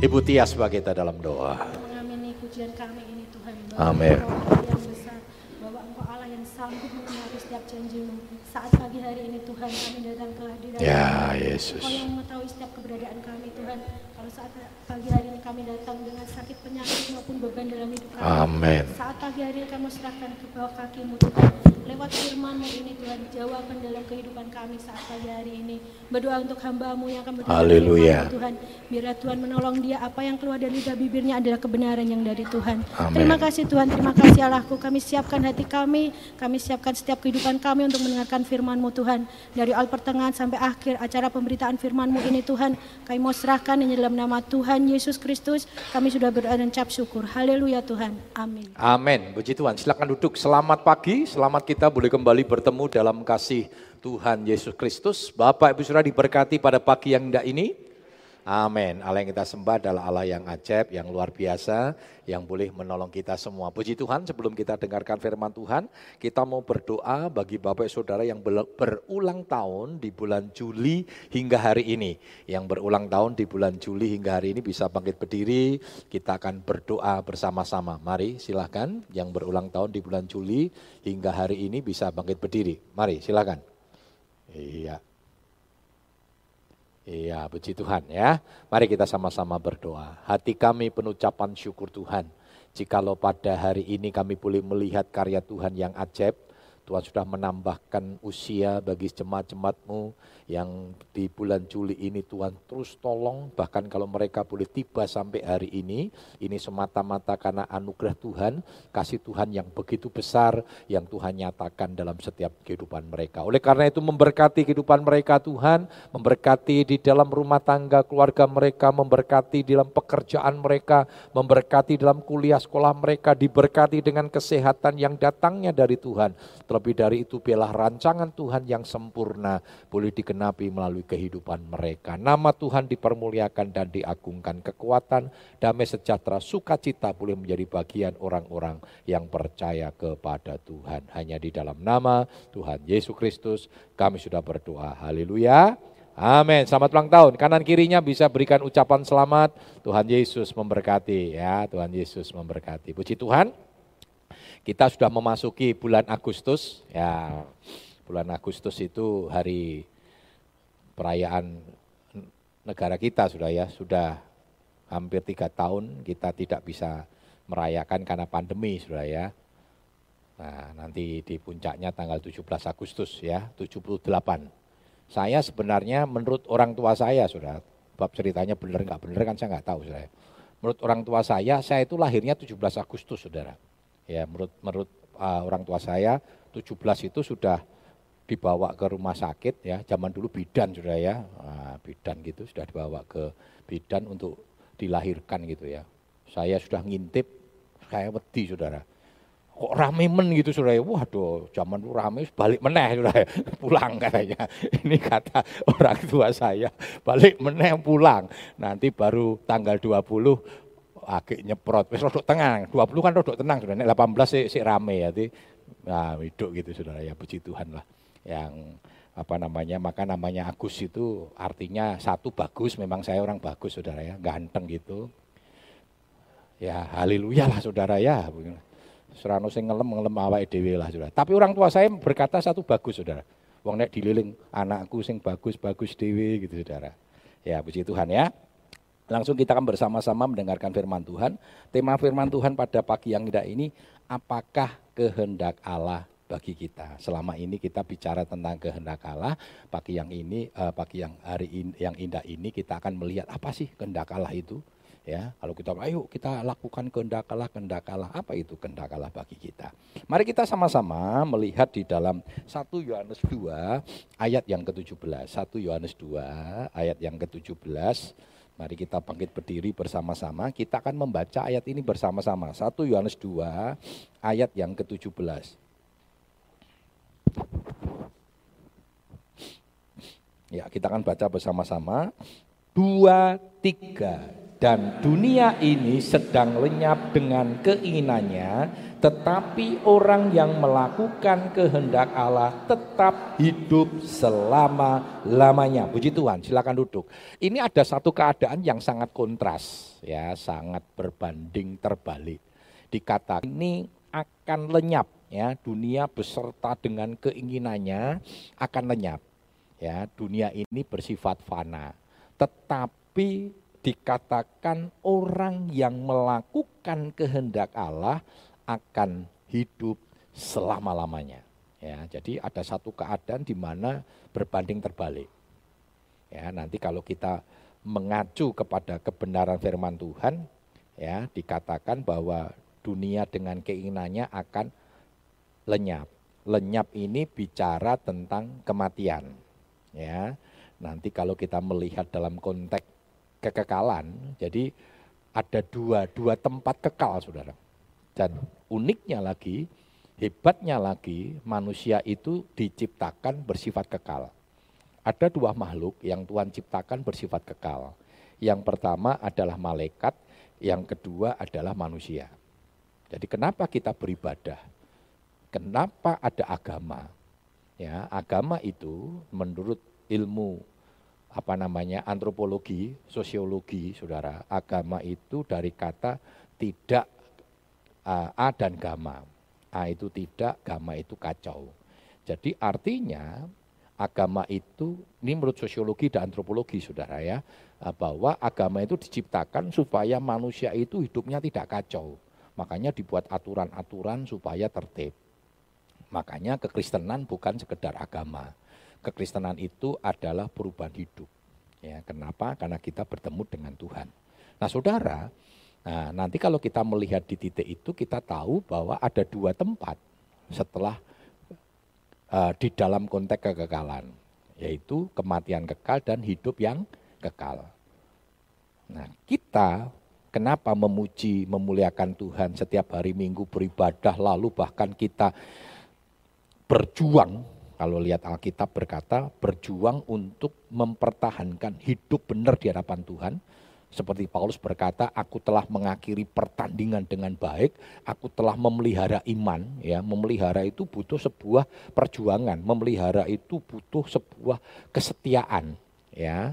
Ibu Tia sebagai kita dalam doa. mengamini pujian kami ini Tuhan. Amin. Bahwa Engkau Allah yang besar, bahwa Engkau Allah yang sanggup memenuhi setiap janjimu. Saat pagi hari ini Tuhan kami datang ke hadirat Ya, Yesus. Engkau yang mengetahui setiap keberadaan kami Tuhan. Kalau saat pagi hari ini kami datang dengan sakit penyakit maupun beban dalam hidup kami. Amin. Saat pagi hari ini kami serahkan ke bawah kakimu Tuhan. Lewat firmanmu ini Tuhan, jawaban dalam kehidupan kami saat pagi hari ini. Berdoa untuk hambamu yang akan berdoa Haleluya. Tuhan. Biarlah Tuhan menolong dia apa yang keluar dari lidah bibirnya adalah kebenaran yang dari Tuhan. Amin. Terima kasih Tuhan, terima kasih Allahku. Kami siapkan hati kami, kami siapkan setiap kehidupan kami untuk mendengarkan firman-Mu Tuhan. Dari awal pertengahan sampai akhir acara pemberitaan firman-Mu ini Tuhan, kami mau serahkan ini dalam nama Tuhan Yesus Kristus. Kami sudah berdoa dan cap syukur. Haleluya Tuhan. Amin. Amin. Puji Tuhan. Silakan duduk. Selamat pagi. Selamat kita boleh kembali bertemu dalam kasih Tuhan Yesus Kristus. Bapak Ibu Saudara diberkati pada pagi yang indah ini. Amin. Allah yang kita sembah adalah Allah yang ajaib, yang luar biasa, yang boleh menolong kita semua. Puji Tuhan, sebelum kita dengarkan firman Tuhan, kita mau berdoa bagi Bapak Saudara yang berulang tahun di bulan Juli hingga hari ini. Yang berulang tahun di bulan Juli hingga hari ini bisa bangkit berdiri, kita akan berdoa bersama-sama. Mari silahkan yang berulang tahun di bulan Juli hingga hari ini bisa bangkit berdiri. Mari silahkan. Iya. Iya, puji Tuhan ya. Mari kita sama-sama berdoa. Hati kami penuh ucapan syukur Tuhan. Jikalau pada hari ini kami boleh melihat karya Tuhan yang ajaib, Tuhan sudah menambahkan usia bagi jemaat-jemaatmu yang di bulan Juli ini Tuhan terus tolong bahkan kalau mereka boleh tiba sampai hari ini ini semata-mata karena anugerah Tuhan kasih Tuhan yang begitu besar yang Tuhan nyatakan dalam setiap kehidupan mereka. Oleh karena itu memberkati kehidupan mereka Tuhan memberkati di dalam rumah tangga keluarga mereka memberkati di dalam pekerjaan mereka memberkati dalam kuliah sekolah mereka diberkati dengan kesehatan yang datangnya dari Tuhan terlebih dari itu biarlah rancangan Tuhan yang sempurna boleh digenapi melalui kehidupan mereka. Nama Tuhan dipermuliakan dan diagungkan. Kekuatan, damai sejahtera, sukacita boleh menjadi bagian orang-orang yang percaya kepada Tuhan. Hanya di dalam nama Tuhan Yesus Kristus kami sudah berdoa. Haleluya. Amin. Selamat ulang tahun. Kanan kirinya bisa berikan ucapan selamat. Tuhan Yesus memberkati ya. Tuhan Yesus memberkati. Puji Tuhan. Kita sudah memasuki bulan Agustus, ya bulan Agustus itu hari perayaan negara kita sudah ya, sudah hampir tiga tahun kita tidak bisa merayakan karena pandemi sudah ya. Nah nanti di puncaknya tanggal 17 Agustus ya, 78. Saya sebenarnya menurut orang tua saya sudah, bab ceritanya benar nggak benar kan saya nggak tahu sudah. Menurut orang tua saya, saya itu lahirnya 17 Agustus saudara. Ya, menurut menurut uh, orang tua saya 17 itu sudah dibawa ke rumah sakit ya. Zaman dulu bidan sudah ya. Nah, bidan gitu sudah dibawa ke bidan untuk dilahirkan gitu ya. Saya sudah ngintip saya wedi Saudara. Kok rame men gitu Saudara ya. Waduh, zaman dulu rame balik meneh Saudara. Pulang katanya. Ini kata orang tua saya, balik meneh pulang. Nanti baru tanggal 20 agak nyeprot, wis rodok tenang, 20 kan rodok tenang sudah, nek 18 sih, sih rame ya, nah hidup gitu saudara ya, puji Tuhan lah. Yang apa namanya, maka namanya Agus itu artinya satu bagus, memang saya orang bagus saudara ya, ganteng gitu. Ya haleluya lah saudara ya. Serano sing ngelem-ngelem awake dhewe lah saudara. Tapi orang tua saya berkata satu bagus saudara. Wong nek dililing anakku sing bagus-bagus dhewe gitu saudara. Ya puji Tuhan ya. Langsung kita akan bersama-sama mendengarkan firman Tuhan. Tema firman Tuhan pada pagi yang indah ini, apakah kehendak Allah bagi kita? Selama ini kita bicara tentang kehendak Allah, pagi yang ini, uh, pagi yang hari in, yang indah ini kita akan melihat apa sih kehendak Allah itu? Ya, kalau kita ayo kita lakukan kehendak Allah, kehendak Allah, apa itu kehendak Allah bagi kita? Mari kita sama-sama melihat di dalam 1 Yohanes 2 ayat yang ke-17. 1 Yohanes 2 ayat yang ke-17. Mari kita bangkit berdiri bersama-sama. Kita akan membaca ayat ini bersama-sama. 1 Yohanes 2 ayat yang ke-17. Ya, kita akan baca bersama-sama. Dua, tiga. Dan dunia ini sedang lenyap dengan keinginannya, tetapi orang yang melakukan kehendak Allah tetap hidup selama-lamanya. Puji Tuhan, silakan duduk. Ini ada satu keadaan yang sangat kontras, ya, sangat berbanding terbalik. Dikatakan ini akan lenyap, ya, dunia beserta dengan keinginannya akan lenyap. Ya, dunia ini bersifat fana. Tetapi dikatakan orang yang melakukan kehendak Allah akan hidup selama-lamanya. Ya, jadi ada satu keadaan di mana berbanding terbalik. Ya, nanti kalau kita mengacu kepada kebenaran firman Tuhan, ya dikatakan bahwa dunia dengan keinginannya akan lenyap. Lenyap ini bicara tentang kematian. Ya, nanti kalau kita melihat dalam konteks kekekalan. Jadi ada dua, dua tempat kekal saudara. Dan uniknya lagi, hebatnya lagi manusia itu diciptakan bersifat kekal. Ada dua makhluk yang Tuhan ciptakan bersifat kekal. Yang pertama adalah malaikat, yang kedua adalah manusia. Jadi kenapa kita beribadah? Kenapa ada agama? Ya, agama itu menurut ilmu apa namanya antropologi, sosiologi, saudara. Agama itu dari kata tidak uh, a dan gama. A itu tidak, gama itu kacau. Jadi artinya agama itu, ini menurut sosiologi dan antropologi saudara ya, bahwa agama itu diciptakan supaya manusia itu hidupnya tidak kacau. Makanya dibuat aturan-aturan supaya tertib. Makanya kekristenan bukan sekedar agama kekristenan itu adalah perubahan hidup. Ya, kenapa? Karena kita bertemu dengan Tuhan. Nah, saudara, nah, nanti kalau kita melihat di titik itu, kita tahu bahwa ada dua tempat setelah uh, di dalam konteks kekekalan, yaitu kematian kekal dan hidup yang kekal. Nah, kita kenapa memuji, memuliakan Tuhan setiap hari Minggu beribadah, lalu bahkan kita berjuang kalau lihat Alkitab berkata berjuang untuk mempertahankan hidup benar di hadapan Tuhan. Seperti Paulus berkata, aku telah mengakhiri pertandingan dengan baik, aku telah memelihara iman. Ya, memelihara itu butuh sebuah perjuangan, memelihara itu butuh sebuah kesetiaan. Ya,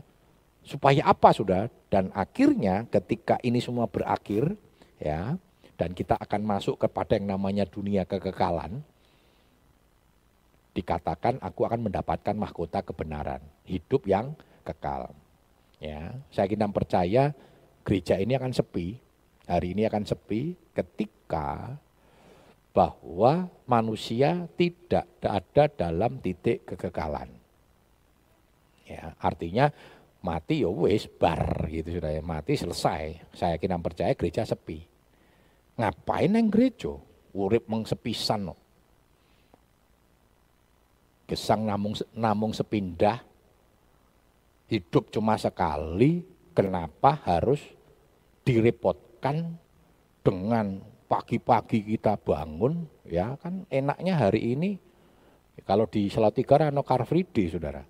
supaya apa sudah? Dan akhirnya ketika ini semua berakhir, ya, dan kita akan masuk kepada yang namanya dunia kekekalan, dikatakan aku akan mendapatkan mahkota kebenaran, hidup yang kekal. Ya, saya kira percaya gereja ini akan sepi, hari ini akan sepi ketika bahwa manusia tidak ada dalam titik kekekalan. Ya, artinya mati ya wis bar gitu sudah ya, mati selesai. Saya kira percaya gereja sepi. Ngapain yang gereja? Urip mengsepisan no gesang namung namung sepindah. Hidup cuma sekali kenapa harus direpotkan dengan pagi-pagi kita bangun? Ya kan enaknya hari ini kalau di Salatiga ada Car Free Day saudara.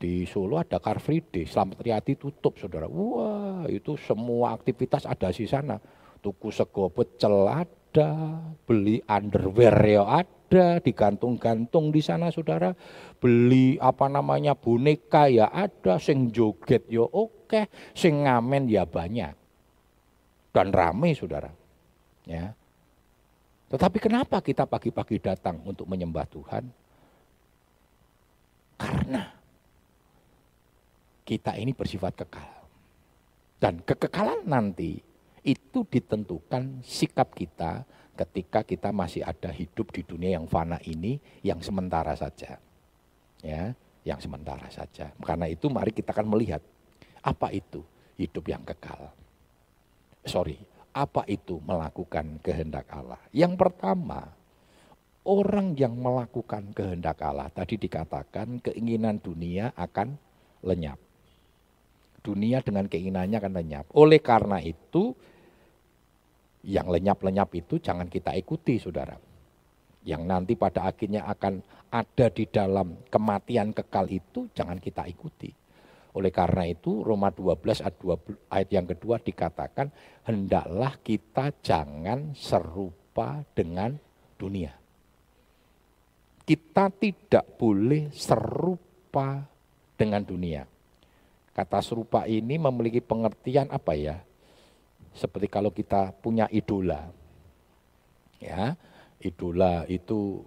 Di Solo ada Car Free Day Selamat Riyadi tutup saudara. Wah itu semua aktivitas ada di sana. Tuku sego pecel beli underwear ya ada ada, digantung-gantung di sana saudara. Beli apa namanya boneka ya ada, sing joget ya oke, sing ngamen ya banyak. Dan rame saudara. Ya. Tetapi kenapa kita pagi-pagi datang untuk menyembah Tuhan? Karena kita ini bersifat kekal. Dan kekekalan nanti itu ditentukan sikap kita ketika kita masih ada hidup di dunia yang fana ini yang sementara saja. Ya, yang sementara saja. Karena itu mari kita akan melihat apa itu hidup yang kekal. Sorry, apa itu melakukan kehendak Allah? Yang pertama, orang yang melakukan kehendak Allah tadi dikatakan keinginan dunia akan lenyap. Dunia dengan keinginannya akan lenyap. Oleh karena itu, yang lenyap-lenyap itu jangan kita ikuti saudara. Yang nanti pada akhirnya akan ada di dalam kematian kekal itu jangan kita ikuti. Oleh karena itu Roma 12 ayat, 20, ayat yang kedua dikatakan hendaklah kita jangan serupa dengan dunia. Kita tidak boleh serupa dengan dunia. Kata serupa ini memiliki pengertian apa ya? Seperti kalau kita punya idola. Ya, idola itu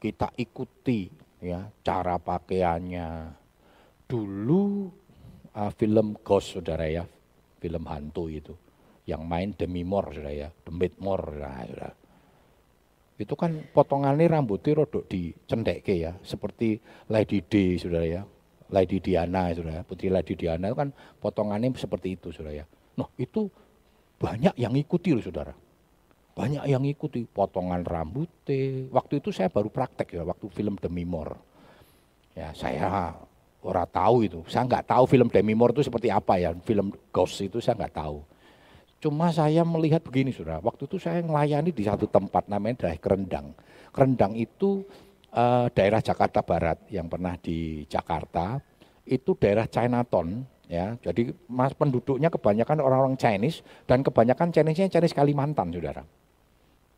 kita ikuti ya cara pakaiannya. Dulu uh, film Ghost saudara ya, film hantu itu yang main Demi Moore saudara ya, Demi Moore nah, saudara. Itu kan potongannya rambutnya rodok dicendeke ya, seperti Lady D saudara ya, Lady Diana saudara, Putri Lady Diana itu kan potongannya seperti itu saudara ya. Nah itu banyak yang ikuti loh saudara banyak yang ikuti potongan rambutnya. Waktu itu saya baru praktek ya, waktu film Demi Moore. Ya saya ora tahu itu. Saya nggak tahu film Demi Moore itu seperti apa ya. Film Ghost itu saya nggak tahu. Cuma saya melihat begini sudah. Waktu itu saya melayani di satu tempat namanya daerah Kerendang. Kerendang itu uh, daerah Jakarta Barat yang pernah di Jakarta. Itu daerah Chinatown ya. Jadi mas penduduknya kebanyakan orang-orang Chinese dan kebanyakan Chinese-nya Chinese Kalimantan, Saudara.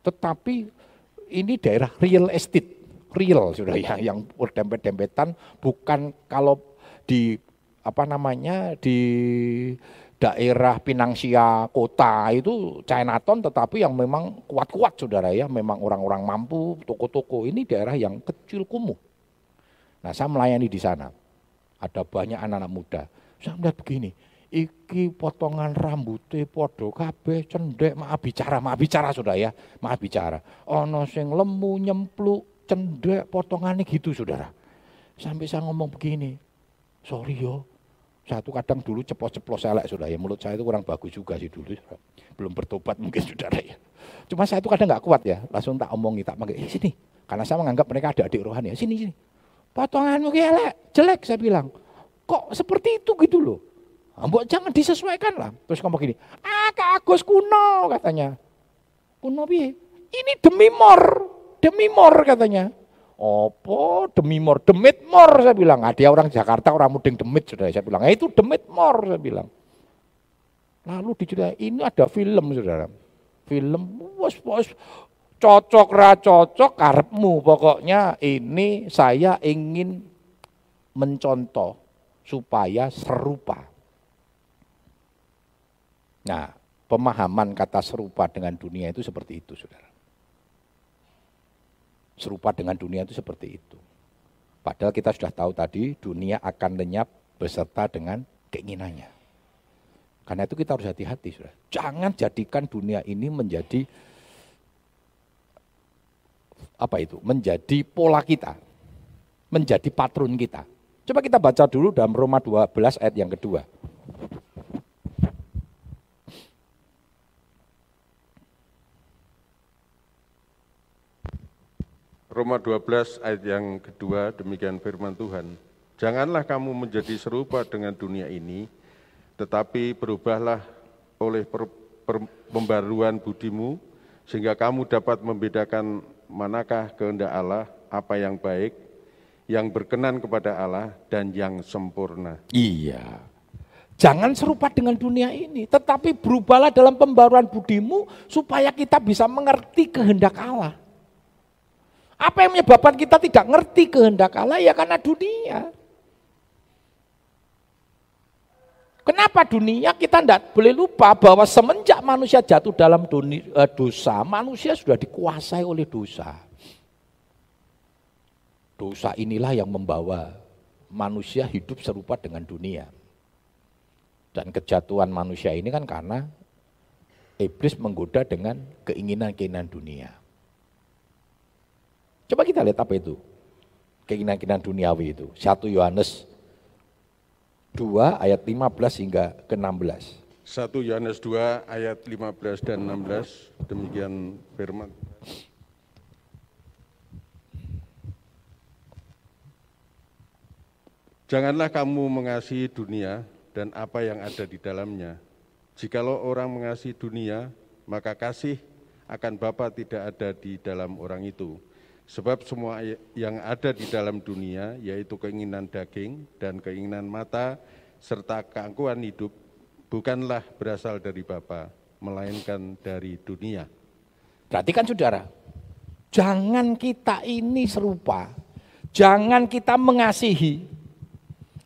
Tetapi ini daerah real estate, real sudah ya, yang berdempet-dempetan bukan kalau di apa namanya di daerah Pinangsia kota itu Chinatown tetapi yang memang kuat-kuat saudara ya, memang orang-orang mampu, toko-toko. Ini daerah yang kecil kumuh. Nah saya melayani di sana, ada banyak anak-anak muda. Saya melihat begini, iki potongan rambutnya podo kabeh cendek maaf bicara maaf bicara sudah ya maaf bicara. Ono sing lemu nyempluk cendek potongannya gitu saudara. Sampai saya ngomong begini sorry yo satu kadang dulu ceplos-ceplos elek sudah ya. Mulut saya itu kurang bagus juga sih dulu. Belum bertobat mungkin saudara ya. Cuma saya itu kadang nggak kuat ya. Langsung tak omongi tak panggil eh sini. Karena saya menganggap mereka ada adik rohani ya. Sini sini. Potonganmu elek. Jelek saya bilang. Kok seperti itu? Gitu loh. Mbok jangan disesuaikan lah. Terus ngomong gini, ah Kak Agus kuno katanya. Kuno piye? Ini demi mor, demi mor katanya. Opo demi mor, demit mor saya bilang. Ah, dia orang Jakarta, orang muding demit sudah saya bilang. Eh, itu demit mor saya bilang. Lalu diceritain ini ada film saudara. Film, bos bos cocok ra cocok karepmu pokoknya ini saya ingin mencontoh supaya serupa Nah, pemahaman kata serupa dengan dunia itu seperti itu, saudara. Serupa dengan dunia itu seperti itu. Padahal kita sudah tahu tadi dunia akan lenyap beserta dengan keinginannya. Karena itu kita harus hati-hati, saudara. Jangan jadikan dunia ini menjadi apa itu? Menjadi pola kita, menjadi patron kita. Coba kita baca dulu dalam Roma 12 ayat yang kedua. Roma 12 ayat yang kedua demikian firman Tuhan. Janganlah kamu menjadi serupa dengan dunia ini, tetapi berubahlah oleh per, per, pembaruan budimu, sehingga kamu dapat membedakan manakah kehendak Allah, apa yang baik, yang berkenan kepada Allah, dan yang sempurna. Iya. Jangan serupa dengan dunia ini, tetapi berubahlah dalam pembaruan budimu supaya kita bisa mengerti kehendak Allah. Apa yang menyebabkan kita tidak ngerti kehendak Allah? Ya karena dunia. Kenapa dunia? Kita tidak boleh lupa bahwa semenjak manusia jatuh dalam dunia, eh, dosa, manusia sudah dikuasai oleh dosa. Dosa inilah yang membawa manusia hidup serupa dengan dunia. Dan kejatuhan manusia ini kan karena iblis menggoda dengan keinginan-keinginan dunia. Coba kita lihat apa itu. Keinginan-keinginan duniawi itu. 1 Yohanes 2 ayat 15 hingga ke 16. 1 Yohanes 2 ayat 15 dan 16 demikian firman. Janganlah kamu mengasihi dunia dan apa yang ada di dalamnya. Jikalau orang mengasihi dunia, maka kasih akan Bapa tidak ada di dalam orang itu. Sebab semua yang ada di dalam dunia, yaitu keinginan daging dan keinginan mata serta keangkuhan hidup bukanlah berasal dari Bapa, melainkan dari dunia. Berarti kan saudara, jangan kita ini serupa, jangan kita mengasihi.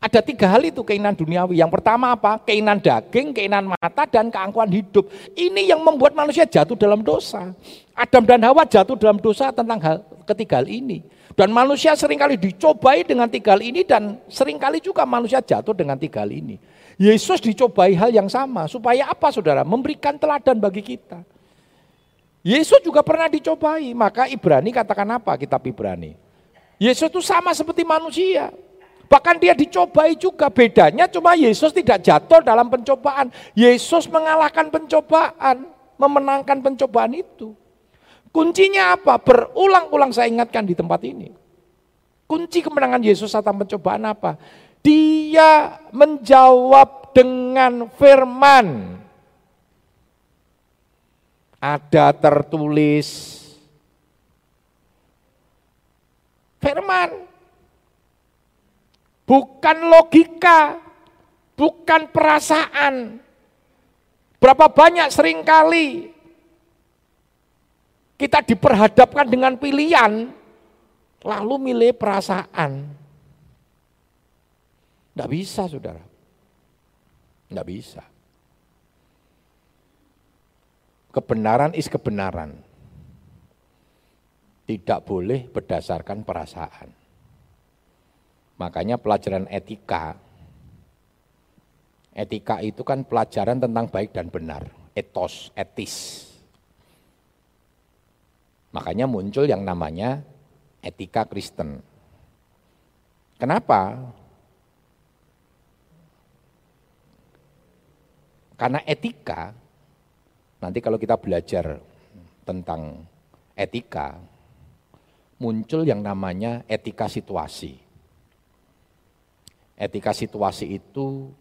Ada tiga hal itu keinginan duniawi. Yang pertama apa? Keinginan daging, keinginan mata, dan keangkuhan hidup. Ini yang membuat manusia jatuh dalam dosa. Adam dan Hawa jatuh dalam dosa tentang hal ketiga hal ini. Dan manusia sering kali dicobai dengan tiga hal ini dan sering kali juga manusia jatuh dengan tiga hal ini. Yesus dicobai hal yang sama. Supaya apa saudara? Memberikan teladan bagi kita. Yesus juga pernah dicobai. Maka Ibrani katakan apa kitab Ibrani? Yesus itu sama seperti manusia. Bahkan dia dicobai juga. Bedanya cuma Yesus tidak jatuh dalam pencobaan. Yesus mengalahkan pencobaan, memenangkan pencobaan itu. Kuncinya apa? Berulang-ulang saya ingatkan di tempat ini. Kunci kemenangan Yesus saat pencobaan apa? Dia menjawab dengan firman. Ada tertulis firman bukan logika, bukan perasaan. Berapa banyak sering kali kita diperhadapkan dengan pilihan, lalu milih perasaan. Tidak bisa, saudara. Tidak bisa. Kebenaran is kebenaran. Tidak boleh berdasarkan perasaan. Makanya pelajaran etika, etika itu kan pelajaran tentang baik dan benar, etos, etis. Makanya muncul yang namanya etika Kristen. Kenapa? Karena etika, nanti kalau kita belajar tentang etika, muncul yang namanya etika situasi. Etika situasi itu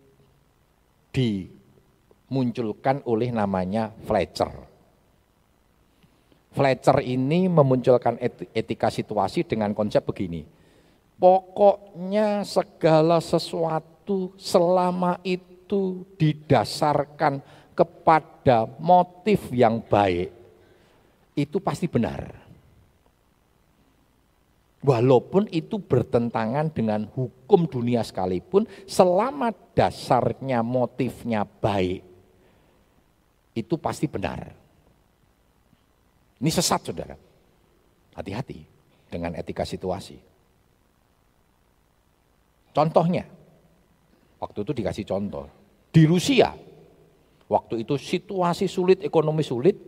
dimunculkan oleh namanya Fletcher. Fletcher ini memunculkan etika situasi dengan konsep begini. Pokoknya segala sesuatu selama itu didasarkan kepada motif yang baik, itu pasti benar. Walaupun itu bertentangan dengan hukum dunia sekalipun, selama dasarnya motifnya baik, itu pasti benar. Ini sesat saudara. Hati-hati dengan etika situasi. Contohnya, waktu itu dikasih contoh. Di Rusia, waktu itu situasi sulit, ekonomi sulit,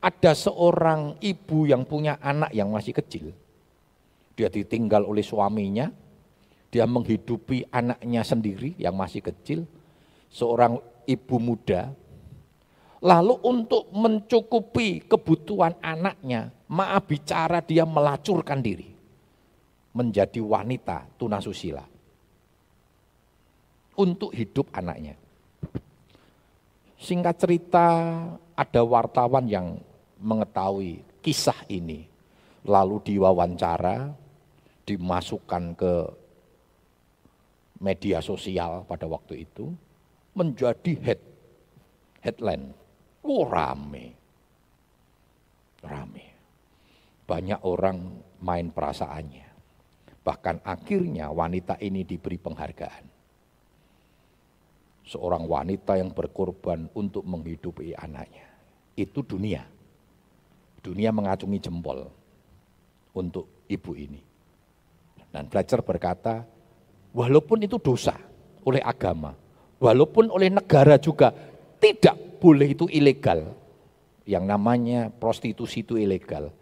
ada seorang ibu yang punya anak yang masih kecil dia ditinggal oleh suaminya, dia menghidupi anaknya sendiri yang masih kecil, seorang ibu muda. Lalu untuk mencukupi kebutuhan anaknya, maaf bicara dia melacurkan diri. Menjadi wanita tunasusila. Untuk hidup anaknya. Singkat cerita, ada wartawan yang mengetahui kisah ini. Lalu diwawancara, dimasukkan ke media sosial pada waktu itu menjadi head headline. Oh rame. Rame. Banyak orang main perasaannya. Bahkan akhirnya wanita ini diberi penghargaan. Seorang wanita yang berkorban untuk menghidupi anaknya. Itu dunia. Dunia mengacungi jempol untuk ibu ini. Dan belajar berkata, walaupun itu dosa oleh agama, walaupun oleh negara juga tidak boleh itu ilegal. Yang namanya prostitusi itu ilegal.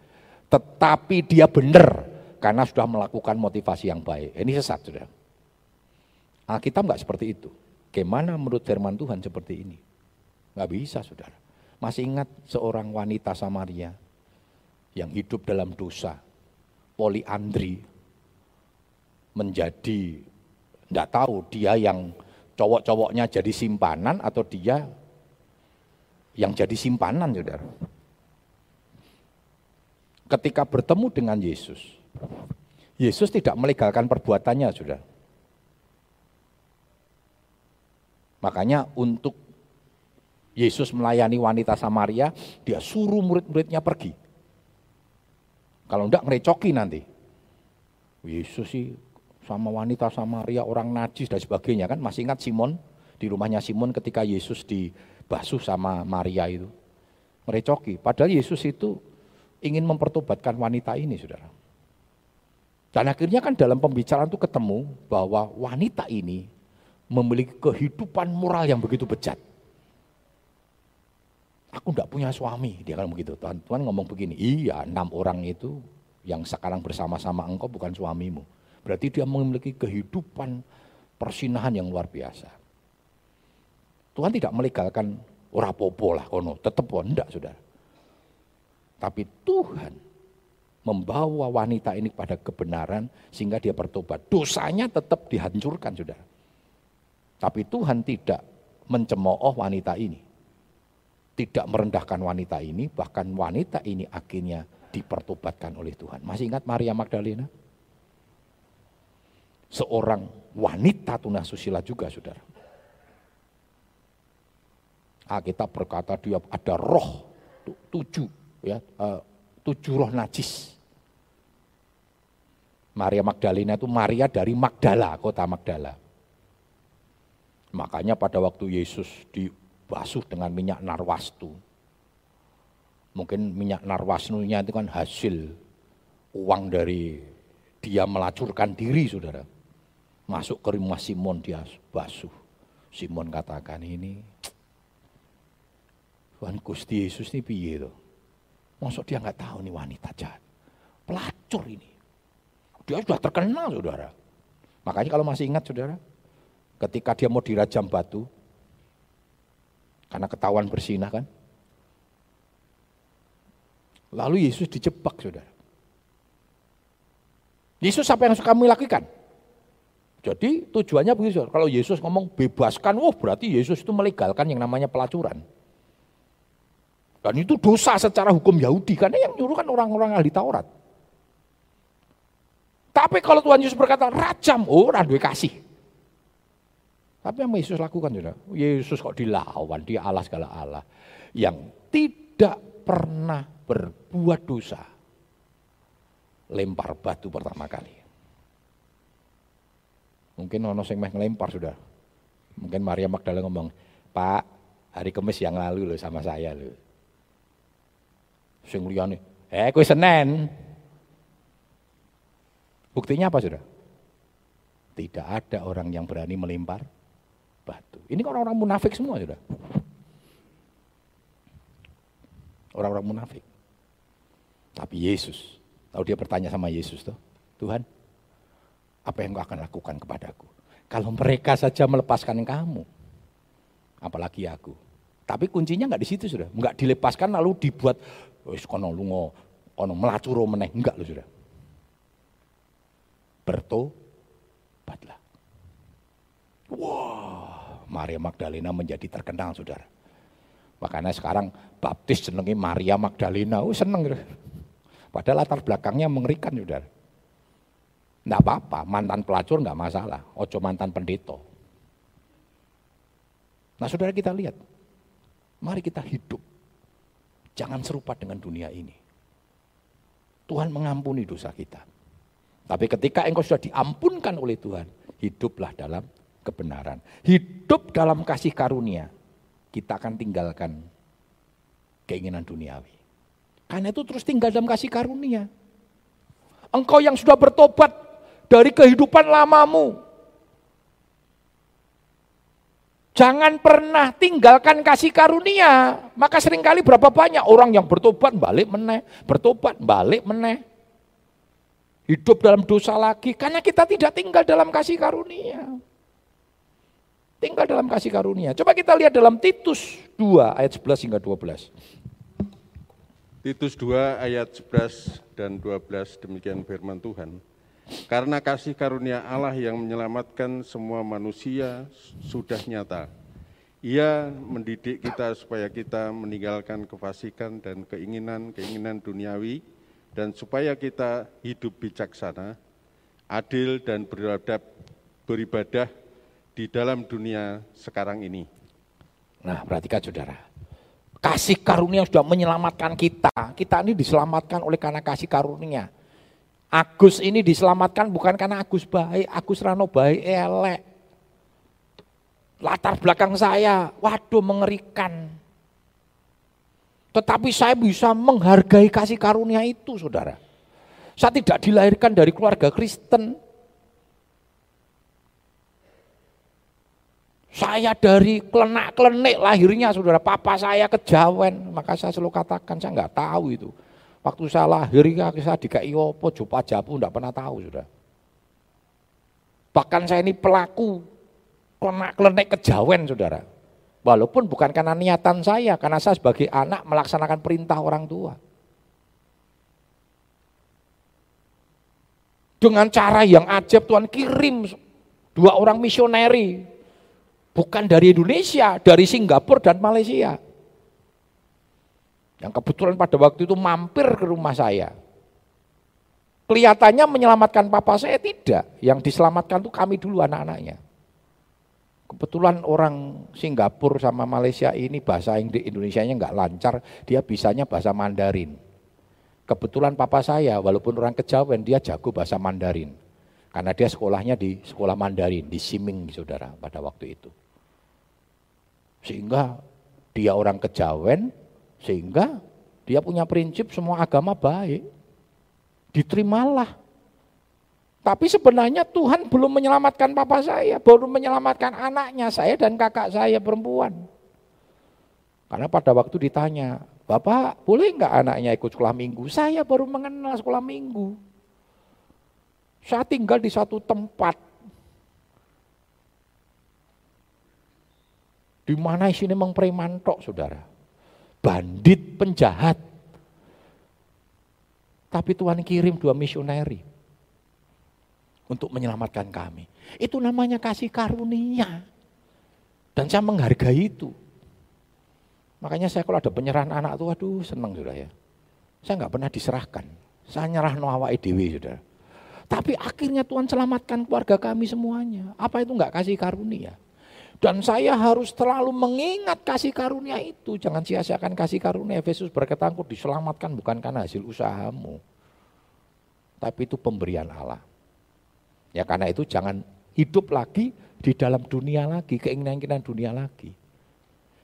Tetapi dia benar karena sudah melakukan motivasi yang baik. Ini sesat, sudah. Alkitab nggak seperti itu. Bagaimana menurut firman Tuhan seperti ini? Nggak bisa, saudara. Masih ingat seorang wanita Samaria yang hidup dalam dosa, poliandri, menjadi tidak tahu dia yang cowok-cowoknya jadi simpanan atau dia yang jadi simpanan, saudara. Ketika bertemu dengan Yesus, Yesus tidak melegalkan perbuatannya, saudara. Makanya untuk Yesus melayani wanita Samaria, dia suruh murid-muridnya pergi. Kalau enggak ngerecoki nanti. Yesus sih sama wanita Samaria, orang najis dan sebagainya kan. Masih ingat Simon di rumahnya Simon ketika Yesus dibasuh sama Maria itu. Merecoki. Padahal Yesus itu ingin mempertobatkan wanita ini, saudara. Dan akhirnya kan dalam pembicaraan itu ketemu bahwa wanita ini memiliki kehidupan moral yang begitu bejat. Aku tidak punya suami, dia kan begitu. Tuhan, Tuhan ngomong begini, iya enam orang itu yang sekarang bersama-sama engkau bukan suamimu. Berarti dia memiliki kehidupan persinahan yang luar biasa. Tuhan tidak melegalkan ora popo lah kono, tetap enggak saudara. Tapi Tuhan membawa wanita ini pada kebenaran sehingga dia bertobat. Dosanya tetap dihancurkan saudara. Tapi Tuhan tidak mencemooh wanita ini tidak merendahkan wanita ini, bahkan wanita ini akhirnya dipertobatkan oleh Tuhan. Masih ingat Maria Magdalena? Seorang wanita tunasusila juga, saudara. kita berkata dia ada roh tujuh, ya eh, tujuh roh najis. Maria Magdalena itu Maria dari Magdala, kota Magdala. Makanya pada waktu Yesus di basuh dengan minyak narwastu. Mungkin minyak narwasnunya itu kan hasil uang dari dia melacurkan diri saudara. Masuk ke rumah Simon dia basuh. Simon katakan ini, Tuhan Gusti Yesus ini piye itu? Maksud dia nggak tahu nih wanita jahat. Pelacur ini. Dia sudah terkenal saudara. Makanya kalau masih ingat saudara, ketika dia mau dirajam batu, karena ketahuan bersinah kan. Lalu Yesus dijebak, saudara. Yesus apa yang kamu lakukan? Jadi tujuannya begitu. Kalau Yesus ngomong bebaskan, wah berarti Yesus itu melegalkan yang namanya pelacuran. Dan itu dosa secara hukum Yahudi, karena yang nyuruh kan orang-orang ahli Taurat. Tapi kalau Tuhan Yesus berkata, rajam, oh orang kasih. Tapi yang Yesus lakukan juga, Yesus kok dilawan, dia Allah segala Allah. Yang tidak pernah berbuat dosa. Lempar batu pertama kali. Mungkin ono sing meh ngelempar sudah. Mungkin Maria Magdalena ngomong, Pak, hari kemis yang lalu loh sama saya loh. Sing liyane, eh kue Senin. Buktinya apa sudah? Tidak ada orang yang berani melempar batu. Ini kan orang-orang munafik semua sudah. Orang-orang munafik. Tapi Yesus, tahu dia bertanya sama Yesus tuh, Tuhan, apa yang kau akan lakukan kepadaku? Kalau mereka saja melepaskan kamu, apalagi aku. Tapi kuncinya nggak di situ sudah, nggak dilepaskan lalu dibuat, wis kono lungo, kono melacuro meneh, enggak loh sudah. Bertobatlah. Wah, Maria Magdalena menjadi terkenal, saudara. Makanya sekarang baptis senengi Maria Magdalena, oh seneng. Padahal latar belakangnya mengerikan, saudara. Tidak apa-apa, mantan pelacur nggak masalah, ojo mantan pendeta. Nah saudara kita lihat, mari kita hidup. Jangan serupa dengan dunia ini. Tuhan mengampuni dosa kita. Tapi ketika engkau sudah diampunkan oleh Tuhan, hiduplah dalam kebenaran. Hidup dalam kasih karunia, kita akan tinggalkan keinginan duniawi. Karena itu terus tinggal dalam kasih karunia. Engkau yang sudah bertobat dari kehidupan lamamu. Jangan pernah tinggalkan kasih karunia. Maka sering kali berapa banyak orang yang bertobat balik meneh, bertobat balik meneh. Hidup dalam dosa lagi karena kita tidak tinggal dalam kasih karunia. Tinggal dalam kasih karunia. Coba kita lihat dalam Titus 2 ayat 11 hingga 12. Titus 2 ayat 11 dan 12 demikian firman Tuhan. Karena kasih karunia Allah yang menyelamatkan semua manusia sudah nyata. Ia mendidik kita supaya kita meninggalkan kefasikan dan keinginan-keinginan duniawi dan supaya kita hidup bijaksana, adil dan beradab, beribadah di dalam dunia sekarang ini. Nah, perhatikan saudara. Kasih karunia sudah menyelamatkan kita. Kita ini diselamatkan oleh karena kasih karunia. Agus ini diselamatkan bukan karena Agus baik, Agus Rano baik, elek. Latar belakang saya, waduh mengerikan. Tetapi saya bisa menghargai kasih karunia itu, saudara. Saya tidak dilahirkan dari keluarga Kristen. Saya dari kelenak-kelenik lahirnya, saudara. Papa saya kejawen, maka saya selalu katakan, saya nggak tahu itu. Waktu saya lahir, saya dikai opo, jopa japu, enggak pernah tahu, saudara. Bahkan saya ini pelaku kelenak-kelenik kejawen, saudara. Walaupun bukan karena niatan saya, karena saya sebagai anak melaksanakan perintah orang tua. Dengan cara yang ajaib Tuhan kirim dua orang misioneri. Bukan dari Indonesia, dari Singapura dan Malaysia. Yang kebetulan pada waktu itu mampir ke rumah saya. Kelihatannya menyelamatkan papa saya tidak. Yang diselamatkan itu kami dulu anak-anaknya. Kebetulan orang Singapura sama Malaysia ini bahasa Indonesia-nya nggak lancar, dia bisanya bahasa Mandarin. Kebetulan papa saya, walaupun orang kejawen, dia jago bahasa Mandarin. Karena dia sekolahnya di sekolah Mandarin, di Siming, saudara, pada waktu itu. Sehingga dia orang kejawen, sehingga dia punya prinsip semua agama baik. Diterimalah tapi sebenarnya Tuhan belum menyelamatkan papa saya, baru menyelamatkan anaknya saya dan kakak saya perempuan. Karena pada waktu ditanya, Bapak boleh nggak anaknya ikut sekolah minggu? Saya baru mengenal sekolah minggu. Saya tinggal di satu tempat. Di mana sini memang preman tok, saudara. Bandit, penjahat. Tapi Tuhan kirim dua misioneri untuk menyelamatkan kami. Itu namanya kasih karunia. Dan saya menghargai itu. Makanya saya kalau ada penyerahan anak tuh, aduh senang sudah ya. Saya nggak pernah diserahkan. Saya nyerah no awak dewi sudah. Tapi akhirnya Tuhan selamatkan keluarga kami semuanya. Apa itu nggak kasih karunia? Dan saya harus terlalu mengingat kasih karunia itu. Jangan sia-siakan kasih karunia. Efesus berkata, engkau diselamatkan bukan karena hasil usahamu. Tapi itu pemberian Allah. Ya karena itu jangan hidup lagi di dalam dunia lagi, keinginan-keinginan dunia lagi.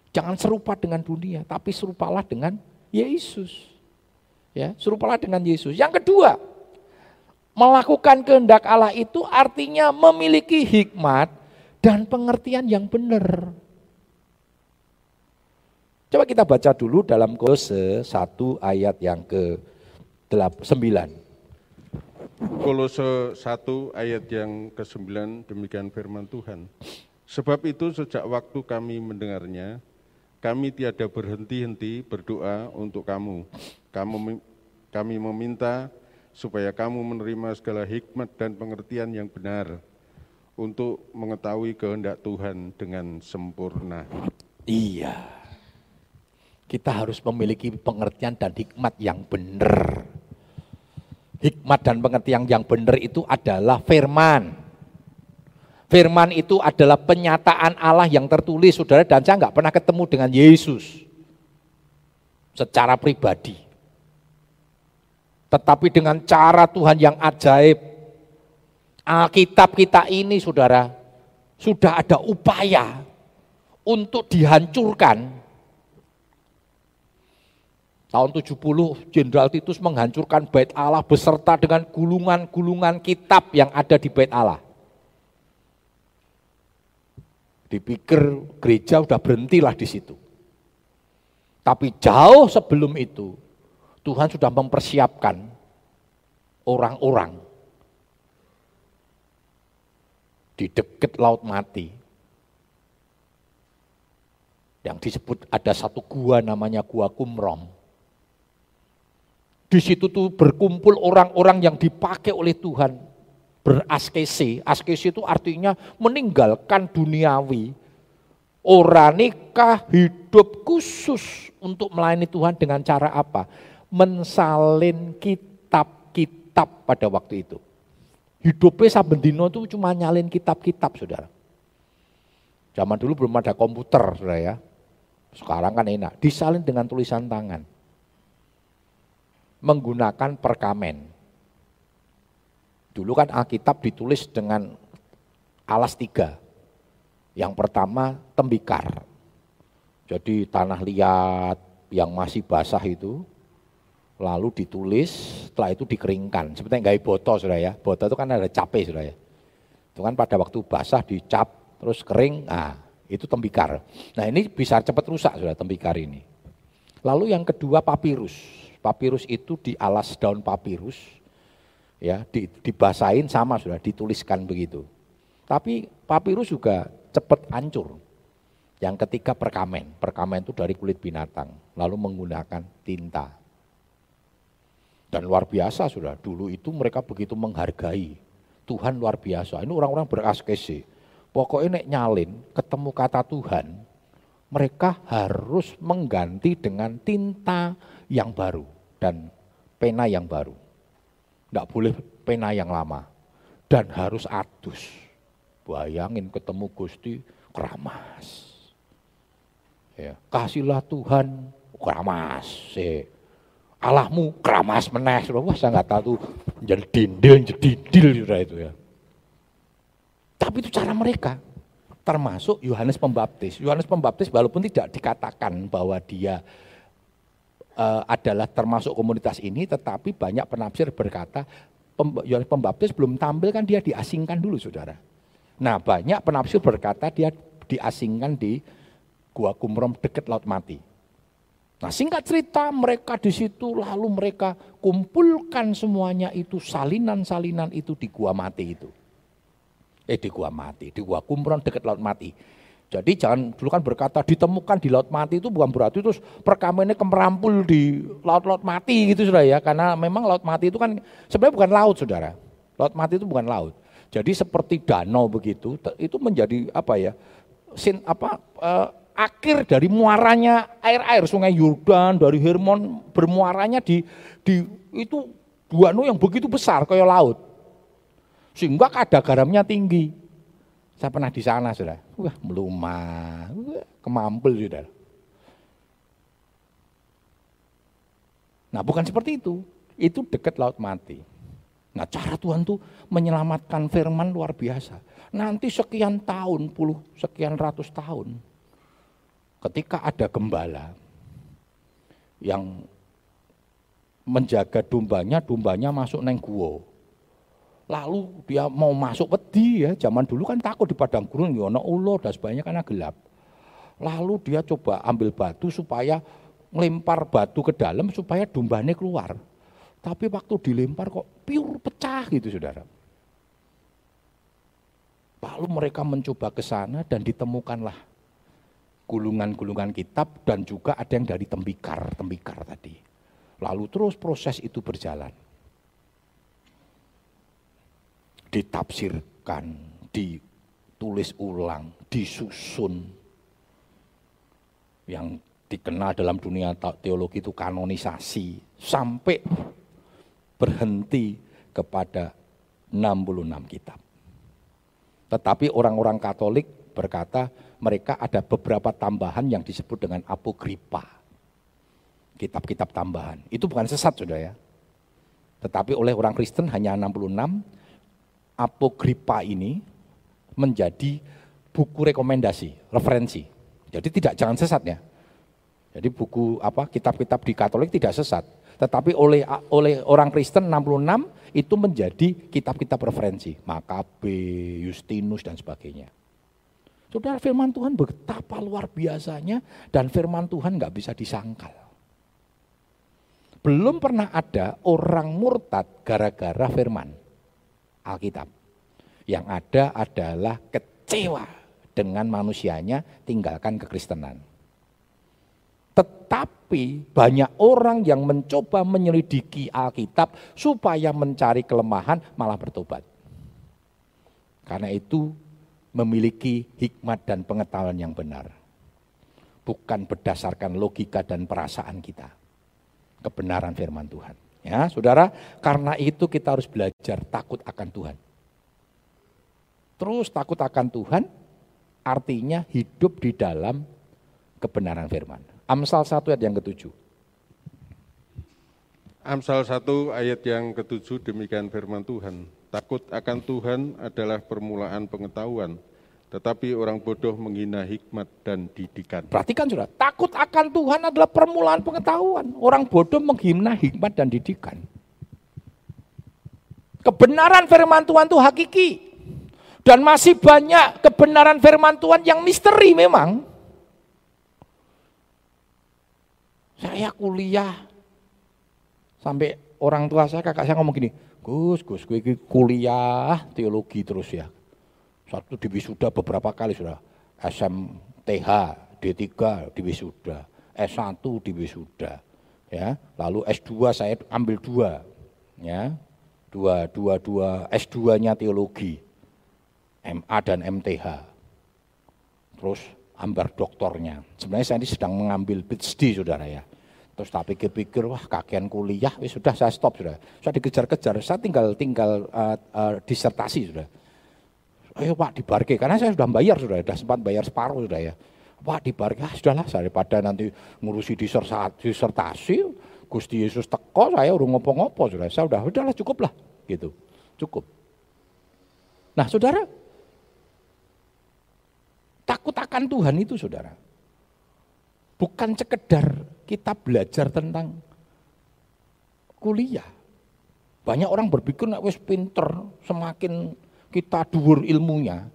Jangan serupa dengan dunia, tapi serupalah dengan Yesus. Ya, serupalah dengan Yesus. Yang kedua, melakukan kehendak Allah itu artinya memiliki hikmat dan pengertian yang benar. Coba kita baca dulu dalam Kolose 1 ayat yang ke 9. Kolose 1 ayat yang ke-9 demikian firman Tuhan. Sebab itu sejak waktu kami mendengarnya, kami tiada berhenti-henti berdoa untuk kamu. Kamu kami meminta supaya kamu menerima segala hikmat dan pengertian yang benar untuk mengetahui kehendak Tuhan dengan sempurna. Iya. Kita harus memiliki pengertian dan hikmat yang benar hikmat dan pengertian yang benar itu adalah firman. Firman itu adalah penyataan Allah yang tertulis, saudara, dan saya nggak pernah ketemu dengan Yesus secara pribadi. Tetapi dengan cara Tuhan yang ajaib, Alkitab kita ini, saudara, sudah ada upaya untuk dihancurkan Tahun 70 Jenderal Titus menghancurkan bait Allah beserta dengan gulungan-gulungan kitab yang ada di bait Allah. Dipikir gereja udah berhentilah di situ. Tapi jauh sebelum itu Tuhan sudah mempersiapkan orang-orang di dekat laut mati yang disebut ada satu gua namanya gua Kumrom di situ tuh berkumpul orang-orang yang dipakai oleh Tuhan beraskesi. Askesi itu artinya meninggalkan duniawi. Orang nikah hidup khusus untuk melayani Tuhan dengan cara apa? Mensalin kitab-kitab pada waktu itu. Hidupnya saben dino itu cuma nyalin kitab-kitab saudara. Zaman dulu belum ada komputer, saudara ya. Sekarang kan enak, disalin dengan tulisan tangan. Menggunakan perkamen. Dulu kan Alkitab ditulis dengan alas tiga. Yang pertama tembikar. Jadi tanah liat yang masih basah itu, lalu ditulis, setelah itu dikeringkan. Seperti yang boto, saudara ya. Boto itu kan ada capek, saudara ya. Itu kan pada waktu basah dicap, terus kering, nah itu tembikar. Nah ini bisa cepat rusak sudah tembikar ini. Lalu yang kedua papirus. Papirus itu di alas daun papirus, ya dibasahin sama sudah dituliskan begitu. Tapi papirus juga cepat hancur. Yang ketiga perkamen. Perkamen itu dari kulit binatang, lalu menggunakan tinta. Dan luar biasa sudah, dulu itu mereka begitu menghargai. Tuhan luar biasa. Ini orang-orang beraskesi Pokoknya nek nyalin ketemu kata Tuhan, mereka harus mengganti dengan tinta yang baru dan pena yang baru. Tidak boleh pena yang lama. Dan harus adus. Bayangin ketemu Gusti keramas. Ya, kasihlah Tuhan keramas. Ya. Allahmu keramas meneh. Wah saya nggak tahu jadi dindil, jadi dindil itu ya. Tapi itu cara mereka. Termasuk Yohanes Pembaptis. Yohanes Pembaptis walaupun tidak dikatakan bahwa dia uh, adalah termasuk komunitas ini, tetapi banyak penafsir berkata Yohanes Pembaptis belum tampil kan dia diasingkan dulu saudara. Nah banyak penafsir berkata dia diasingkan di Gua Kumrom dekat Laut Mati. Nah singkat cerita mereka di situ lalu mereka kumpulkan semuanya itu salinan-salinan itu di Gua Mati itu eh di gua mati, di gua kumron dekat laut mati. Jadi jangan dulu kan berkata ditemukan di laut mati itu bukan berarti terus perkamennya kemerampul di laut-laut mati gitu sudah ya. Karena memang laut mati itu kan sebenarnya bukan laut saudara. Laut mati itu bukan laut. Jadi seperti danau begitu itu menjadi apa ya? Sin apa eh, akhir dari muaranya air-air sungai Yordan dari Hermon bermuaranya di di itu nu yang begitu besar kayak laut. Sehingga kadar garamnya tinggi. Saya pernah di sana sudah. Wah, melumah. Wah, kemampul sudah. Nah, bukan seperti itu. Itu dekat laut mati. Nah, cara Tuhan tuh menyelamatkan firman luar biasa. Nanti sekian tahun, puluh, sekian ratus tahun. Ketika ada gembala yang menjaga dombanya, dombanya masuk neng guo Lalu dia mau masuk wedi ya, zaman dulu kan takut di padang gurun, yono ya ulo dan sebagainya karena gelap. Lalu dia coba ambil batu supaya melempar batu ke dalam supaya dombanya keluar. Tapi waktu dilempar kok piur pecah gitu saudara. Lalu mereka mencoba ke sana dan ditemukanlah gulungan-gulungan kitab dan juga ada yang dari tembikar-tembikar tadi. Lalu terus proses itu berjalan ditafsirkan, ditulis ulang, disusun. Yang dikenal dalam dunia teologi itu kanonisasi sampai berhenti kepada 66 kitab. Tetapi orang-orang Katolik berkata mereka ada beberapa tambahan yang disebut dengan apokripa. Kitab-kitab tambahan. Itu bukan sesat sudah ya. Tetapi oleh orang Kristen hanya 66, apokripa ini menjadi buku rekomendasi, referensi. Jadi tidak jangan sesat ya. Jadi buku apa kitab-kitab di Katolik tidak sesat, tetapi oleh oleh orang Kristen 66 itu menjadi kitab-kitab referensi, Makabe, Justinus dan sebagainya. Saudara firman Tuhan betapa luar biasanya dan firman Tuhan nggak bisa disangkal. Belum pernah ada orang murtad gara-gara firman. Alkitab. Yang ada adalah kecewa dengan manusianya tinggalkan kekristenan. Tetapi banyak orang yang mencoba menyelidiki Alkitab supaya mencari kelemahan malah bertobat. Karena itu memiliki hikmat dan pengetahuan yang benar. Bukan berdasarkan logika dan perasaan kita. Kebenaran firman Tuhan. Ya, saudara, karena itu kita harus belajar takut akan Tuhan. Terus takut akan Tuhan, artinya hidup di dalam kebenaran firman. Amsal 1 ayat yang ketujuh. Amsal 1 ayat yang ketujuh demikian firman Tuhan. Takut akan Tuhan adalah permulaan pengetahuan, tetapi orang bodoh menghina hikmat dan didikan. Perhatikan sudah, takut akan Tuhan adalah permulaan pengetahuan. Orang bodoh menghina hikmat dan didikan. Kebenaran firman Tuhan itu hakiki. Dan masih banyak kebenaran firman Tuhan yang misteri memang. Saya kuliah Sampai orang tua saya, kakak saya ngomong gini, Gus, Gus, gue kuliah teologi terus ya. Satu di wisuda beberapa kali sudah. SMTH, D3 di wisuda, S1 di wisuda. Ya, lalu S2 saya ambil dua. Ya, dua, dua, dua, S2-nya teologi. MA dan MTH. Terus ambil doktornya. Sebenarnya saya ini sedang mengambil PhD saudara ya. Terus tak pikir-pikir, wah kakian kuliah, wis sudah saya stop sudah. Saya dikejar-kejar, saya tinggal tinggal uh, uh, disertasi sudah. Ayo Pak dibarke, karena saya sudah bayar sudah, sudah sempat bayar separuh sudah ya. Pak dibarke, ah sudahlah daripada nanti ngurusi disertasi, Gusti Yesus teko, saya udah ngopo-ngopo sudah. Saya udah, udahlah cukup lah gitu, cukup. Nah saudara, takut akan Tuhan itu saudara. Bukan sekedar kita belajar tentang kuliah. Banyak orang berpikir nak wis pinter, semakin kita dhuwur ilmunya,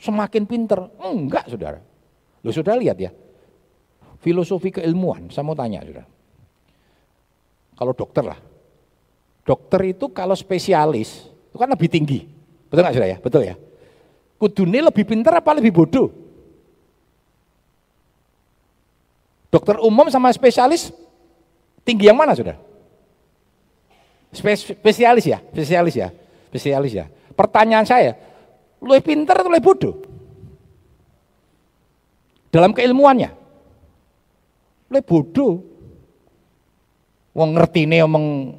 semakin pinter. Enggak, Saudara. Lo sudah lihat ya. Filosofi keilmuan, saya mau tanya, Saudara. Kalau dokter lah. Dokter itu kalau spesialis, itu kan lebih tinggi. Betul nggak Saudara ya? Betul ya? Kudune lebih pinter apa lebih bodoh? Dokter umum sama spesialis tinggi yang mana sudah? Spesialis ya, spesialis ya, spesialis ya. Pertanyaan saya, lebih pinter atau lebih bodoh? Dalam keilmuannya, lebih bodoh. Wong ngerti nih omong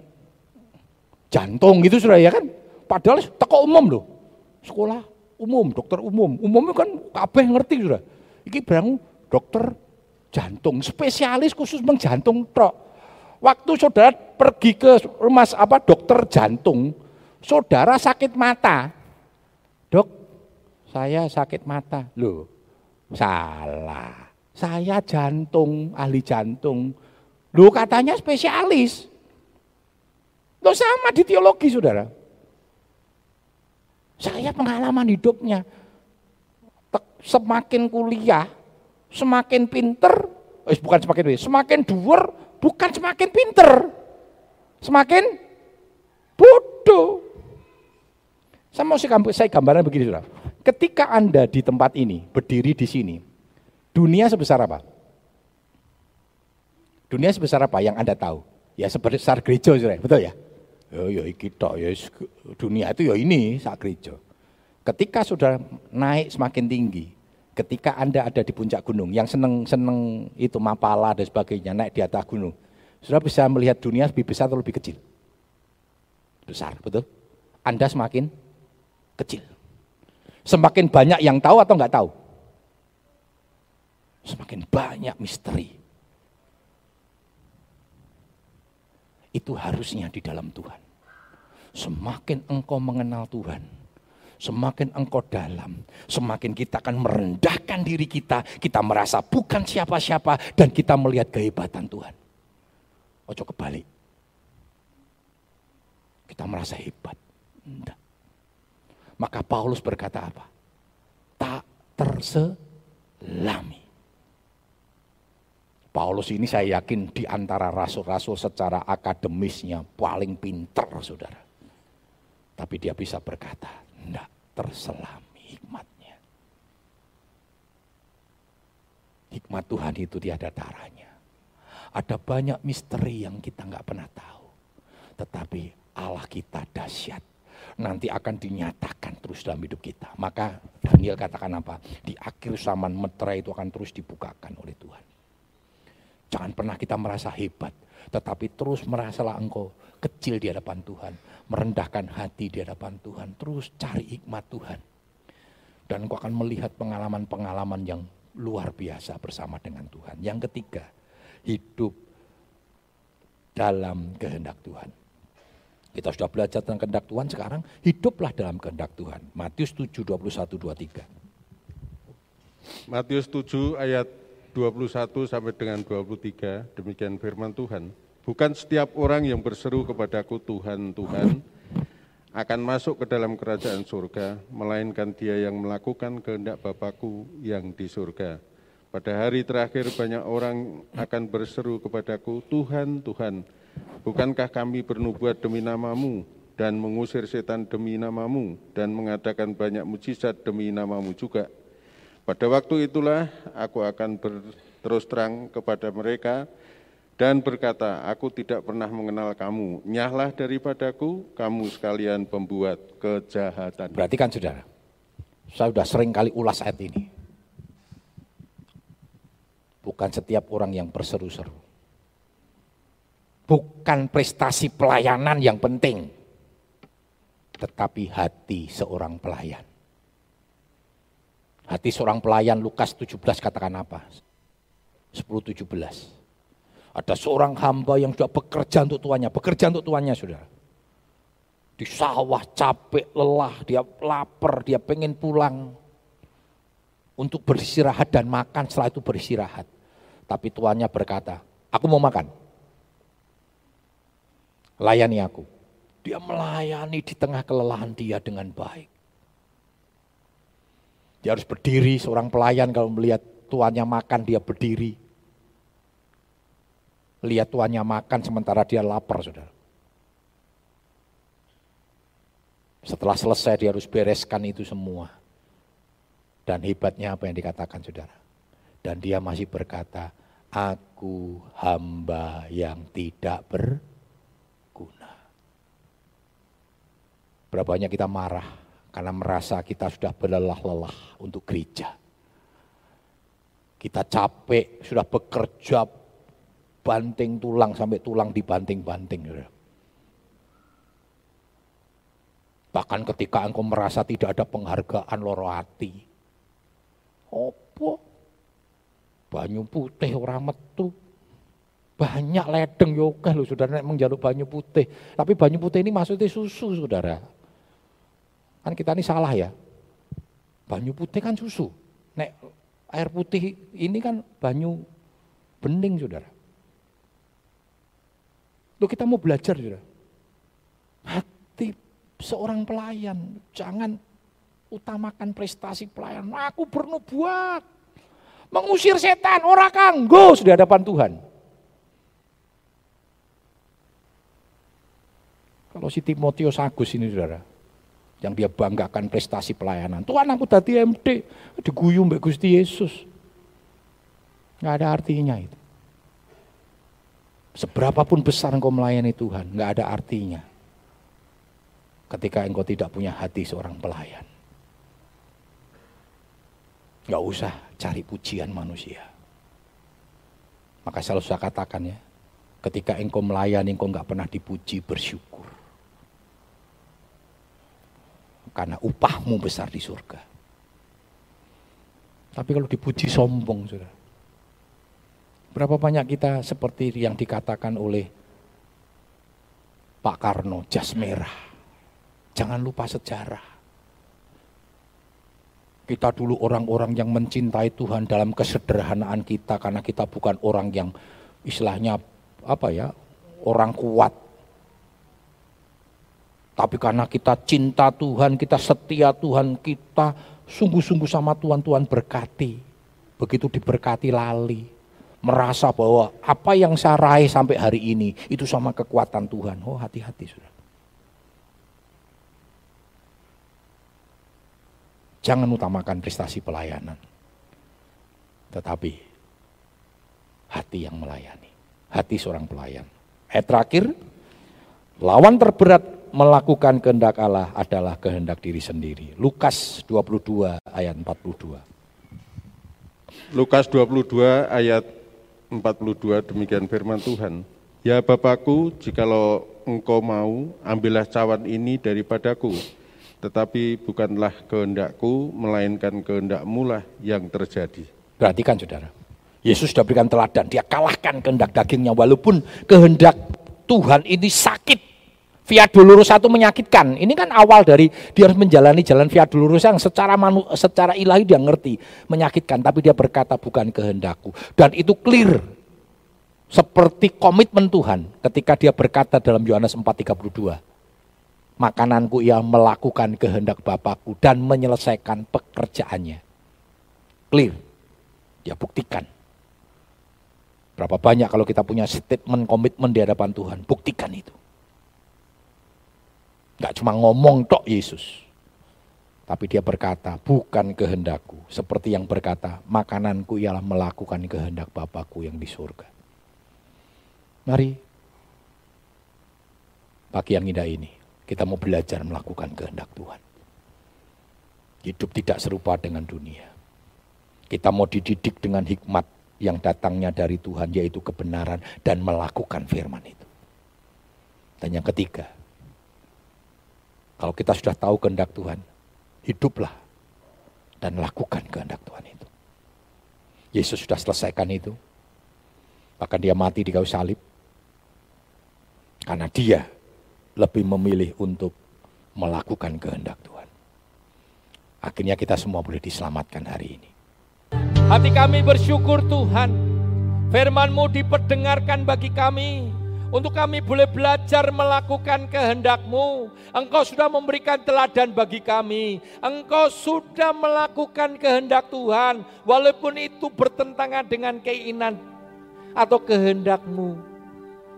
jantung gitu sudah ya kan? Padahal teko umum loh, sekolah umum, dokter umum, umumnya kan kabeh ngerti sudah. Iki berang dokter jantung, spesialis khusus mengjantung tok. Waktu saudara pergi ke rumah apa dokter jantung, saudara sakit mata. Dok, saya sakit mata. Loh, salah. Saya jantung, ahli jantung. Loh katanya spesialis. Loh sama di teologi saudara. Saya pengalaman hidupnya. Semakin kuliah, semakin pinter, eh, bukan semakin pinter, semakin dhuwur bukan semakin pinter. Semakin bodoh. Saya mau saya gambaran begini sudah. Ketika Anda di tempat ini, berdiri di sini, dunia sebesar apa? Dunia sebesar apa yang Anda tahu? Ya sebesar gereja, sudah, betul ya? Oh ya iki ya dunia itu ya ini saat gereja. Ketika sudah naik semakin tinggi, ketika Anda ada di puncak gunung, yang seneng-seneng itu mapala dan sebagainya, naik di atas gunung, sudah bisa melihat dunia lebih besar atau lebih kecil? Besar, betul? Anda semakin kecil. Semakin banyak yang tahu atau enggak tahu? Semakin banyak misteri. Itu harusnya di dalam Tuhan. Semakin engkau mengenal Tuhan, semakin engkau dalam, semakin kita akan merendahkan diri kita, kita merasa bukan siapa-siapa, dan kita melihat kehebatan Tuhan. Ojo kebalik. Kita merasa hebat. Enggak. Maka Paulus berkata apa? Tak terselami. Paulus ini saya yakin di antara rasul-rasul secara akademisnya paling pinter saudara. Tapi dia bisa berkata, tidak terselami hikmatnya. Hikmat Tuhan itu tiada taranya. Ada banyak misteri yang kita nggak pernah tahu. Tetapi Allah kita dahsyat. Nanti akan dinyatakan terus dalam hidup kita. Maka Daniel katakan apa? Di akhir zaman meterai itu akan terus dibukakan oleh Tuhan. Jangan pernah kita merasa hebat. Tetapi terus merasalah engkau kecil di hadapan Tuhan merendahkan hati di hadapan Tuhan, terus cari hikmat Tuhan. Dan engkau akan melihat pengalaman-pengalaman yang luar biasa bersama dengan Tuhan. Yang ketiga, hidup dalam kehendak Tuhan. Kita sudah belajar tentang kehendak Tuhan, sekarang hiduplah dalam kehendak Tuhan. Matius 7, 21, 23. Matius 7 ayat 21 sampai dengan 23, demikian firman Tuhan. Bukan setiap orang yang berseru kepadaku Tuhan, Tuhan, akan masuk ke dalam kerajaan surga, melainkan dia yang melakukan kehendak Bapakku yang di surga. Pada hari terakhir banyak orang akan berseru kepadaku, Tuhan, Tuhan, bukankah kami bernubuat demi namamu dan mengusir setan demi namamu dan mengadakan banyak mujizat demi namamu juga. Pada waktu itulah aku akan berterus terang kepada mereka, dan berkata, aku tidak pernah mengenal kamu, nyahlah daripadaku, kamu sekalian pembuat kejahatan. Berarti kan saudara, saya sudah sering kali ulas ayat ini. Bukan setiap orang yang berseru-seru. Bukan prestasi pelayanan yang penting, tetapi hati seorang pelayan. Hati seorang pelayan Lukas 17 katakan apa? 10 17 ada seorang hamba yang sudah bekerja untuk tuannya, bekerja untuk tuannya sudah. Di sawah capek, lelah, dia lapar, dia pengen pulang. Untuk beristirahat dan makan setelah itu beristirahat. Tapi tuannya berkata, aku mau makan. Layani aku. Dia melayani di tengah kelelahan dia dengan baik. Dia harus berdiri, seorang pelayan kalau melihat tuannya makan dia berdiri lihat tuannya makan sementara dia lapar, saudara. Setelah selesai dia harus bereskan itu semua. Dan hebatnya apa yang dikatakan saudara. Dan dia masih berkata, aku hamba yang tidak berguna. Berapa banyak kita marah karena merasa kita sudah berlelah-lelah untuk gereja. Kita capek, sudah bekerja banting tulang sampai tulang dibanting-banting. Bahkan ketika engkau merasa tidak ada penghargaan loro hati. Opo? Banyu putih orang metu. Banyak ledeng yoga loh saudara nek menjaluk banyu putih. Tapi banyu putih ini maksudnya susu saudara. Kan kita ini salah ya. Banyu putih kan susu. Nek air putih ini kan banyu bening saudara. Loh kita mau belajar juga. Hati seorang pelayan, jangan utamakan prestasi pelayan. Aku bernubuat, mengusir setan, orang kanggo di hadapan Tuhan. Kalau si Timotius Agus ini saudara, yang dia banggakan prestasi pelayanan. Tuhan aku tadi MD, diguyung Mbak Gusti Yesus. Nggak ada artinya itu. Seberapapun besar engkau melayani Tuhan, nggak ada artinya. Ketika engkau tidak punya hati seorang pelayan. Nggak usah cari pujian manusia. Maka selalu saya katakan ya, ketika engkau melayani engkau nggak pernah dipuji bersyukur. Karena upahmu besar di surga. Tapi kalau dipuji sombong, sudah. Berapa banyak kita seperti yang dikatakan oleh Pak Karno, jas merah. Jangan lupa sejarah. Kita dulu orang-orang yang mencintai Tuhan dalam kesederhanaan kita karena kita bukan orang yang istilahnya apa ya, orang kuat. Tapi karena kita cinta Tuhan, kita setia Tuhan, kita sungguh-sungguh sama Tuhan, Tuhan berkati. Begitu diberkati lali merasa bahwa apa yang saya raih sampai hari ini itu sama kekuatan Tuhan. Oh hati-hati sudah. Jangan utamakan prestasi pelayanan. Tetapi hati yang melayani. Hati seorang pelayan. Ayat terakhir, lawan terberat melakukan kehendak Allah adalah kehendak diri sendiri. Lukas 22 ayat 42. Lukas 22 ayat 42 demikian firman Tuhan. Ya Bapakku, jikalau engkau mau, ambillah cawan ini daripadaku. tetapi bukanlah kehendakku, melainkan kehendakmu lah yang terjadi. Perhatikan saudara, Yesus sudah berikan teladan, dia kalahkan kehendak dagingnya walaupun kehendak Tuhan ini sakit. Via dolorosa itu menyakitkan. Ini kan awal dari dia harus menjalani jalan via dolorosa yang secara manu, secara ilahi dia ngerti menyakitkan, tapi dia berkata bukan kehendakku. Dan itu clear. Seperti komitmen Tuhan ketika dia berkata dalam Yohanes 4:32 makananku ia melakukan kehendak Bapakku dan menyelesaikan pekerjaannya. Clear. Dia buktikan. Berapa banyak kalau kita punya statement komitmen di hadapan Tuhan, buktikan itu. Gak cuma ngomong tok Yesus. Tapi dia berkata, bukan kehendakku. Seperti yang berkata, makananku ialah melakukan kehendak Bapakku yang di surga. Mari, pagi yang indah ini, kita mau belajar melakukan kehendak Tuhan. Hidup tidak serupa dengan dunia. Kita mau dididik dengan hikmat yang datangnya dari Tuhan, yaitu kebenaran dan melakukan firman itu. Dan yang ketiga, kalau kita sudah tahu kehendak Tuhan, hiduplah dan lakukan kehendak Tuhan itu. Yesus sudah selesaikan itu. Bahkan dia mati di kayu salib. Karena dia lebih memilih untuk melakukan kehendak Tuhan. Akhirnya kita semua boleh diselamatkan hari ini. Hati kami bersyukur Tuhan, firman-Mu diperdengarkan bagi kami, untuk kami boleh belajar melakukan kehendak-Mu. Engkau sudah memberikan teladan bagi kami. Engkau sudah melakukan kehendak Tuhan, walaupun itu bertentangan dengan keinginan atau kehendak-Mu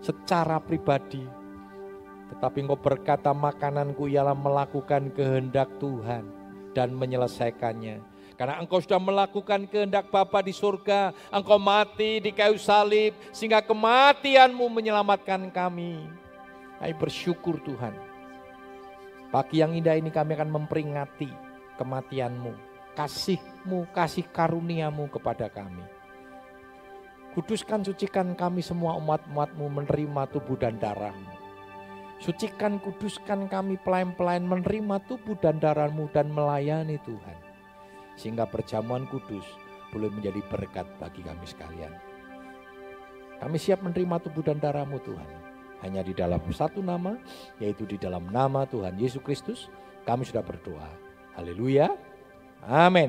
secara pribadi. Tetapi engkau berkata makananku ialah melakukan kehendak Tuhan dan menyelesaikannya. Karena engkau sudah melakukan kehendak Bapa di surga, engkau mati di kayu salib, sehingga kematianmu menyelamatkan kami. Kami bersyukur Tuhan. Pagi yang indah ini kami akan memperingati kematianmu, kasihmu, kasih karuniamu kepada kami. Kuduskan, sucikan kami semua umat-umatmu menerima tubuh dan darahmu. Sucikan, kuduskan kami pelayan-pelayan menerima tubuh dan darahmu dan melayani Tuhan. Sehingga perjamuan kudus boleh menjadi berkat bagi kami sekalian. Kami siap menerima tubuh dan darahmu Tuhan. Hanya di dalam satu nama, yaitu di dalam nama Tuhan Yesus Kristus, kami sudah berdoa. Haleluya. Amin.